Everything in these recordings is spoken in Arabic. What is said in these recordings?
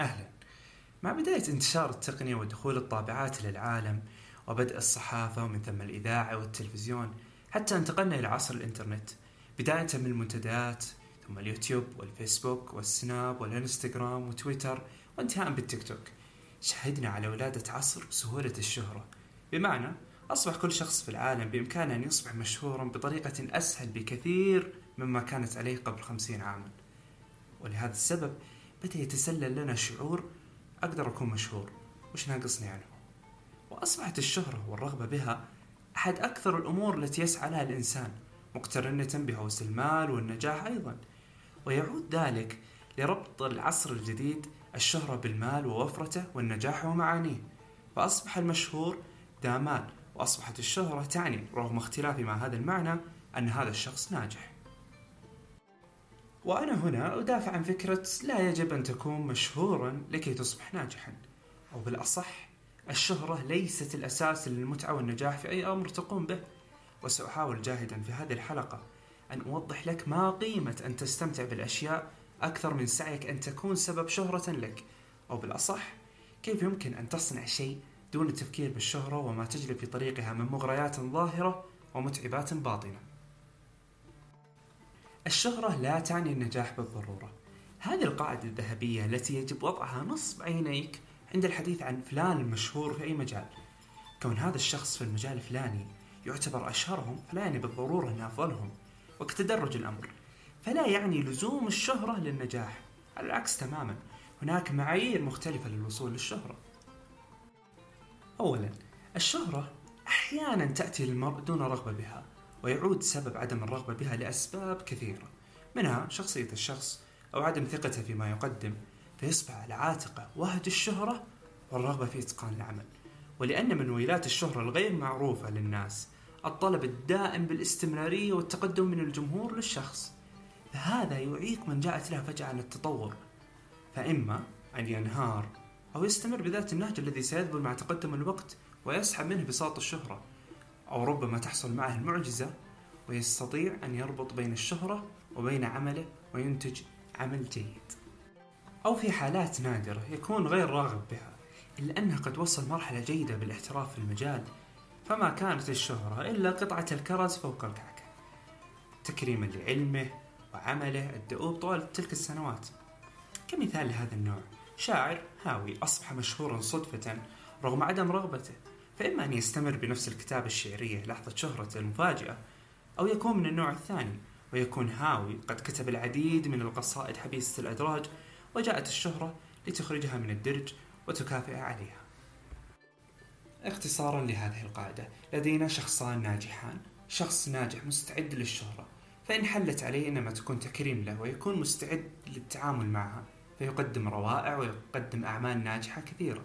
أهلا. مع بداية انتشار التقنية ودخول الطابعات للعالم وبدء الصحافة ومن ثم الإذاعة والتلفزيون حتى انتقلنا إلى عصر الإنترنت بداية من المنتديات ثم اليوتيوب والفيسبوك والسناب والإنستغرام وتويتر وانتهاء بالتيك توك. شهدنا على ولادة عصر سهولة الشهرة. بمعنى أصبح كل شخص في العالم بإمكانه أن يصبح مشهورا بطريقة أسهل بكثير مما كانت عليه قبل خمسين عاما. ولهذا السبب بدأ يتسلل لنا شعور أقدر أكون مشهور؟ وش ناقصني عنه وأصبحت الشهرة والرغبة بها أحد أكثر الأمور التي يسعى لها الإنسان مقترنة بهوس المال والنجاح أيضا. ويعود ذلك لربط العصر الجديد الشهرة بالمال ووفرته والنجاح ومعانيه. فأصبح المشهور ذا مال وأصبحت الشهرة تعني رغم اختلافي مع هذا المعنى أن هذا الشخص ناجح. وأنا هنا أدافع عن فكرة لا يجب أن تكون مشهورا لكي تصبح ناجحا. أو بالأصح الشهرة ليست الأساس للمتعة والنجاح في أي أمر تقوم به. وسأحاول جاهدا في هذه الحلقة أن أوضح لك ما قيمة أن تستمتع بالأشياء أكثر من سعيك أن تكون سبب شهرة لك. أو بالأصح كيف يمكن أن تصنع شيء دون التفكير بالشهرة وما تجلب في طريقها من مغريات ظاهرة ومتعبات باطنة؟ الشهرة لا تعني النجاح بالضرورة. هذه القاعدة الذهبية التي يجب وضعها نصب عينيك عند الحديث عن فلان المشهور في أي مجال. كون هذا الشخص في المجال الفلاني يعتبر أشهرهم فلا يعني بالضرورة أنه أفضلهم. وكتدرج الأمر فلا يعني لزوم الشهرة للنجاح. على العكس تماما هناك معايير مختلفة للوصول للشهرة. أولا الشهرة أحيانا تأتي للمرء دون رغبة بها. ويعود سبب عدم الرغبة بها لأسباب كثيرة منها شخصية الشخص أو عدم ثقته فيما يقدم فيصبح على عاتقه وهج الشهرة والرغبة في إتقان العمل. ولأن من ويلات الشهرة الغير معروفة للناس الطلب الدائم بالاستمرارية والتقدم من الجمهور للشخص فهذا يعيق من جاءت له فجأة عن التطور. فإما أن ينهار أو يستمر بذات النهج الذي سيذبل مع تقدم الوقت ويسحب منه بساط الشهرة أو ربما تحصل معه المعجزة ويستطيع أن يربط بين الشهرة وبين عمله وينتج عمل جيد. أو في حالات نادرة يكون غير راغب بها إلا أنه قد وصل مرحلة جيدة بالاحتراف في المجال فما كانت الشهرة إلا قطعة الكرز فوق الكعكة. تكريما لعلمه وعمله الدؤوب طوال تلك السنوات. كمثال لهذا النوع شاعر هاوي أصبح مشهورا صدفة رغم عدم رغبته. فإما أن يستمر بنفس الكتابة الشعرية لحظة شهرته المفاجئة أو يكون من النوع الثاني ويكون هاوي قد كتب العديد من القصائد حبيسة الأدراج وجاءت الشهرة لتخرجها من الدرج وتكافئ عليها. اختصارا لهذه القاعدة لدينا شخصان ناجحان. شخص ناجح مستعد للشهرة. فإن حلت عليه إنما تكون تكريم له ويكون مستعد للتعامل معها. فيقدم روائع ويقدم أعمال ناجحة كثيرة.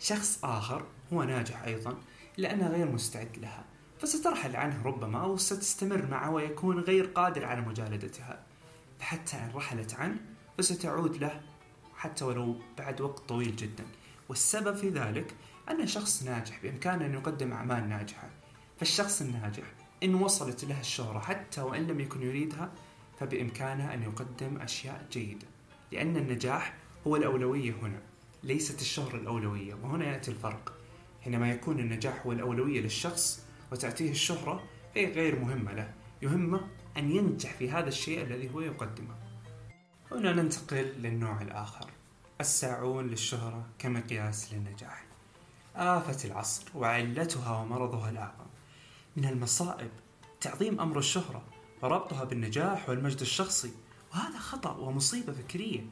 شخص آخر هو ناجح أيضا لأنه غير مستعد لها. فسترحل عنه ربما أو ستستمر معه ويكون غير قادر على مجالدتها فحتى إن رحلت عنه فستعود له حتى ولو بعد وقت طويل جدا. والسبب في ذلك أن شخص ناجح بإمكانه أن يقدم أعمال ناجحة. فالشخص الناجح إن وصلت له الشهرة حتى وإن لم يكن يريدها فبإمكانه أن يقدم أشياء جيدة. لأن النجاح هو الأولوية هنا ليست الشهرة الأولوية وهنا يأتي الفرق. حينما يكون النجاح هو الأولوية للشخص وتأتيه الشهرة فهي غير مهمة له. يهمه أن ينجح في هذا الشيء الذي هو يقدمه. هنا ننتقل للنوع الآخر الساعون للشهرة كمقياس للنجاح. آفة العصر وعلتها ومرضها الأعظم من المصائب تعظيم أمر الشهرة وربطها بالنجاح والمجد الشخصي وهذا خطأ ومصيبة فكرية.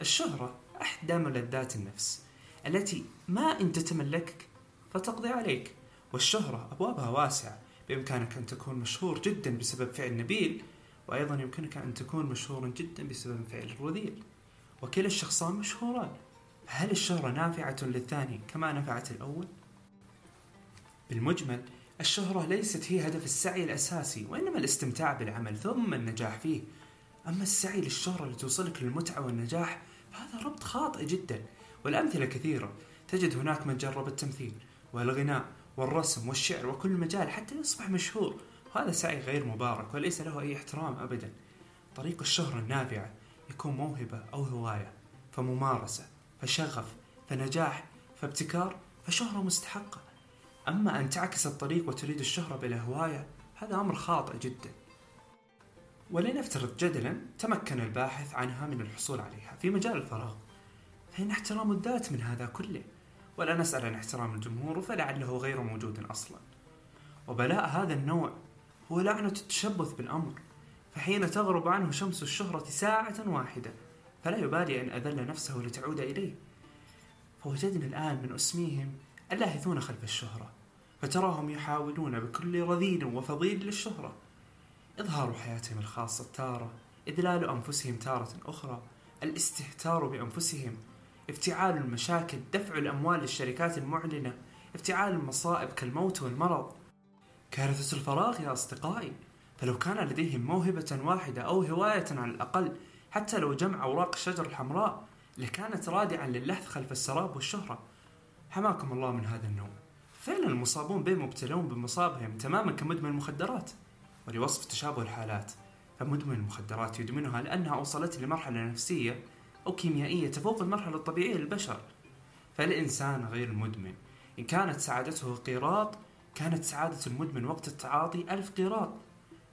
الشهرة أحدى ملذات النفس التي ما إن تتملكك فتقضي عليك. والشهرة أبوابها واسعة. بإمكانك أن تكون مشهور جدا بسبب فعل نبيل وأيضا يمكنك أن تكون مشهورا جدا بسبب فعل رذيل وكلا الشخصان مشهوران. هل الشهرة نافعة للثاني كما نفعت الأول؟ بالمجمل الشهرة ليست هي هدف السعي الأساسي وإنما الاستمتاع بالعمل ثم النجاح فيه. أما السعي للشهرة لتوصلك للمتعة والنجاح فهذا ربط خاطئ جدا. والأمثلة كثيرة. تجد هناك من جرب التمثيل. والغناء والرسم والشعر وكل مجال حتى يصبح مشهور. وهذا سعي غير مبارك وليس له أي احترام أبدا. طريق الشهرة النافعة يكون موهبة أو هواية فممارسة فشغف فنجاح فابتكار فشهرة مستحقة. أما أن تعكس الطريق وتريد الشهرة بلا هواية هذا أمر خاطئ جدا. ولنفترض جدلا تمكن الباحث عنها من الحصول عليها في مجال الفراغ. فإن احترام الذات من هذا كله ولا نسأل عن احترام الجمهور فلعله غير موجود أصلا. وبلاء هذا النوع هو لعنة التشبث بالأمر فحين تغرب عنه شمس الشهرة ساعة واحدة فلا يبالي أن أذل نفسه لتعود إليه. فوجدنا الآن من أسميهم اللاهثون خلف الشهرة فتراهم يحاولون بكل رذيل وفضيل للشهرة. إظهار حياتهم الخاصة تارة إذلال أنفسهم تارة أخرى الاستهتار بأنفسهم افتعال المشاكل دفع الأموال للشركات المعلنة افتعال المصائب كالموت والمرض. كارثة الفراغ يا أصدقائي فلو كان لديهم موهبة واحدة أو هواية على الأقل حتى لو جمع أوراق الشجر الحمراء لكانت رادعا للحث خلف السراب والشهرة. حماكم الله من هذا النوع. فعلا المصابون به مبتلون بمصابهم تماما كمدمن المخدرات. ولوصف تشابه الحالات فمدمن المخدرات يدمنها لأنها أوصلته لمرحلة نفسية أو كيميائية تفوق المرحلة الطبيعية للبشر. فالإنسان غير المدمن إن كانت سعادته قيراط كانت سعادة المدمن وقت التعاطي ألف قيراط.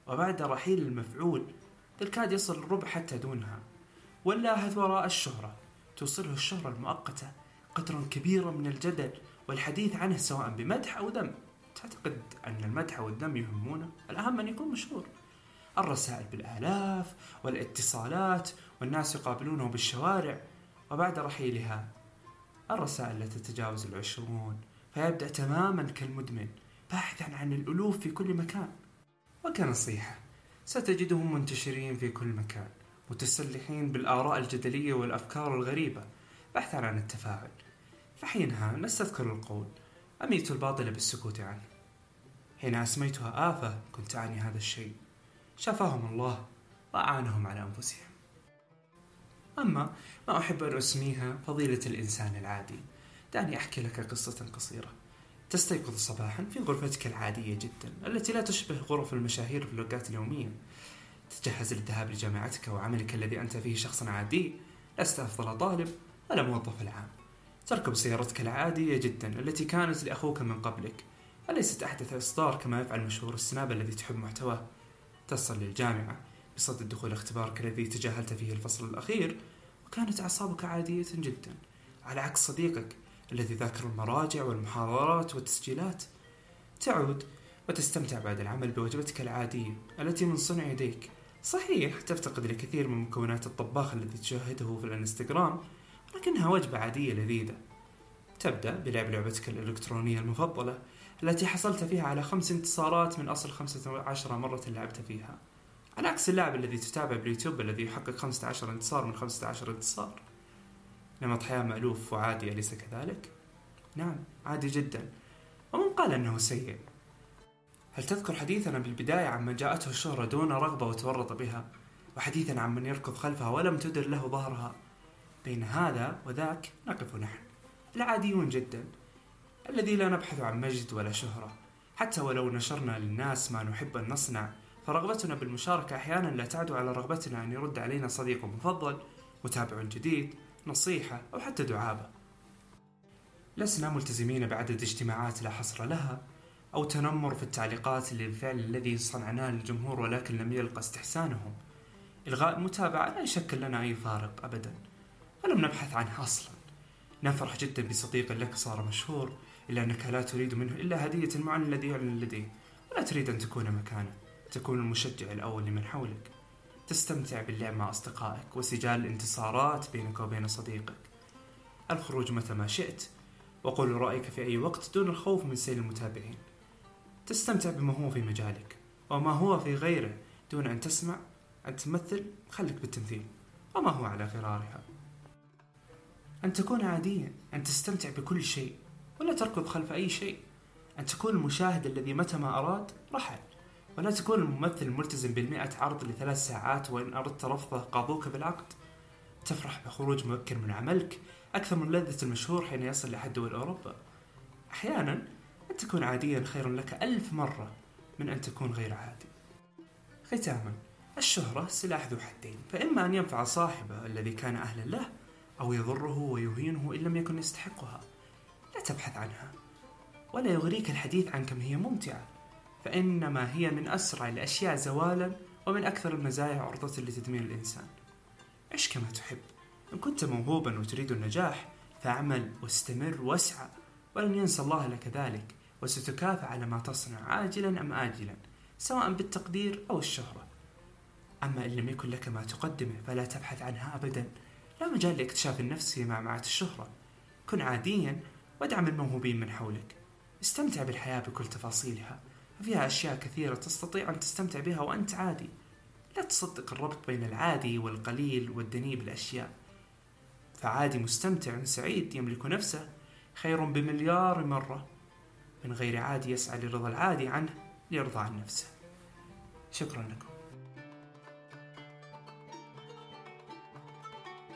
وبعد رحيل المفعول تكاد يصل الربع حتى دونها. واللاهث وراء الشهرة. توصله الشهرة المؤقتة قدرا كبيرا من الجدل والحديث عنه سواء بمدح أو ذم تعتقد أن المدح والذم يهمونه؟ الأهم أن يكون مشهور. الرسائل بالآلاف والاتصالات والناس يقابلونه بالشوارع وبعد رحيلها الرسائل لا تتجاوز العشرون فيبدأ تماما كالمدمن باحثا عن الألوف في كل مكان. وكنصيحة ستجدهم منتشرين في كل مكان متسلحين بالآراء الجدلية والأفكار الغريبة بحثا عن التفاعل. فحينها نستذكر القول أميت الباطل بالسكوت عنه حين أسميتها آفة كنت أعني هذا الشيء. شفاهم الله وأعانهم على أنفسهم. أما ما أحب أن أسميها فضيلة الإنسان العادي. دعني أحكي لك قصة قصيرة. تستيقظ صباحا في غرفتك العادية جدا التي لا تشبه غرف المشاهير في اللوجات اليومية. تتجهز للذهاب لجامعتك وعملك الذي أنت فيه شخص عادي. لست أفضل طالب ولا موظف العام. تركب سيارتك العادية جدا التي كانت لأخوك من قبلك. وليست أحدث إصدار كما يفعل مشهور السناب الذي تحب محتواه؟ تصل للجامعة بصدد دخول اختبارك الذي تجاهلت فيه الفصل الأخير وكانت أعصابك عادية جدا على عكس صديقك الذي ذاكر المراجع والمحاضرات والتسجيلات. تعود وتستمتع بعد العمل بوجبتك العادية التي من صنع يديك. صحيح تفتقد لكثير من مكونات الطباخ الذي تشاهده في الانستغرام ولكنها وجبة عادية لذيذة. تبدأ بلعب لعبتك الإلكترونية المفضلة التي حصلت فيها على خمس انتصارات من أصل خمسة عشر مرة لعبت فيها. على عكس اللاعب الذي تتابع باليوتيوب الذي يحقق خمسة عشر انتصار من خمسة عشر انتصار. نمط حياة مألوف وعادي أليس كذلك؟ نعم عادي جدا. ومن قال أنه سيء؟ هل تذكر حديثنا بالبداية عمن جاءته الشهرة دون رغبة وتورط بها؟ وحديثا عن من يركض خلفها ولم تدر له ظهرها. بين هذا وذاك نقف نحن. العاديون جدا. الذي لا نبحث عن مجد ولا شهرة. حتى ولو نشرنا للناس ما نحب أن نصنع فرغبتنا بالمشاركة أحيانا لا تعدو على رغبتنا أن يرد علينا صديق مفضل متابع جديد نصيحة أو حتى دعابة. لسنا ملتزمين بعدد اجتماعات لا حصر لها أو تنمر في التعليقات للفعل الذي صنعناه للجمهور ولكن لم يلقى استحسانهم. إلغاء المتابعة لا يشكل لنا أي فارق أبدا. ولم نبحث عنه أصلا. نفرح جدا بصديق لك صار مشهور. إلا أنك لا تريد منه إلا هدية المعلن الذي يعلن لديه. ولا تريد أن تكون مكانه تكون المشجع الأول لمن حولك. تستمتع باللعب مع أصدقائك وسجال الانتصارات بينك وبين صديقك. الخروج متى ما شئت وقول رأيك في أي وقت دون الخوف من سيل المتابعين. تستمتع بما هو في مجالك وما هو في غيره دون أن تسمع أن تمثل خلك بالتمثيل وما هو على غرارها. أن تكون عاديا أن تستمتع بكل شيء. ولا تركض خلف أي شيء. أن تكون المشاهد الذي متى ما أراد رحل ولا تكون الممثل الملتزم بالمئة عرض لثلاث ساعات وإن أردت رفضه قاضوك بالعقد. تفرح بخروج مبكر من عملك أكثر من لذة المشهور حين يصل لحد دول أوروبا. أحيانا أن تكون عاديا خير لك ألف مرة من أن تكون غير عادي. ختاما الشهرة سلاح ذو حدين. فإما أن ينفع صاحبه الذي كان أهلا له أو يضره ويهينه إن لم يكن يستحقها. تبحث عنها. ولا يغريك الحديث عن كم هي ممتعة. فإنما هي من أسرع الأشياء زوالا ومن أكثر المزايا عرضة لتدمير الإنسان. عش كما تحب. إن كنت موهوبا وتريد النجاح فاعمل واستمر واسعى ولن ينسى الله لك ذلك وستكافئ على ما تصنع عاجلا أم آجلا سواء بالتقدير أو الشهرة. أما إن لم يكن لك ما تقدمه فلا تبحث عنها أبدا. لا مجال لاكتشاف النفس في معمعة الشهرة. كن عاديا وادعم الموهوبين من حولك. استمتع بالحياة بكل تفاصيلها. فيها أشياء كثيرة تستطيع أن تستمتع بها وأنت عادي. لا تصدق الربط بين العادي والقليل والدني بالأشياء فعادي مستمتع سعيد يملك نفسه خير بمليار مرة. من غير عادي يسعى لرضا العادي عنه ليرضى عن نفسه. شكرا لكم.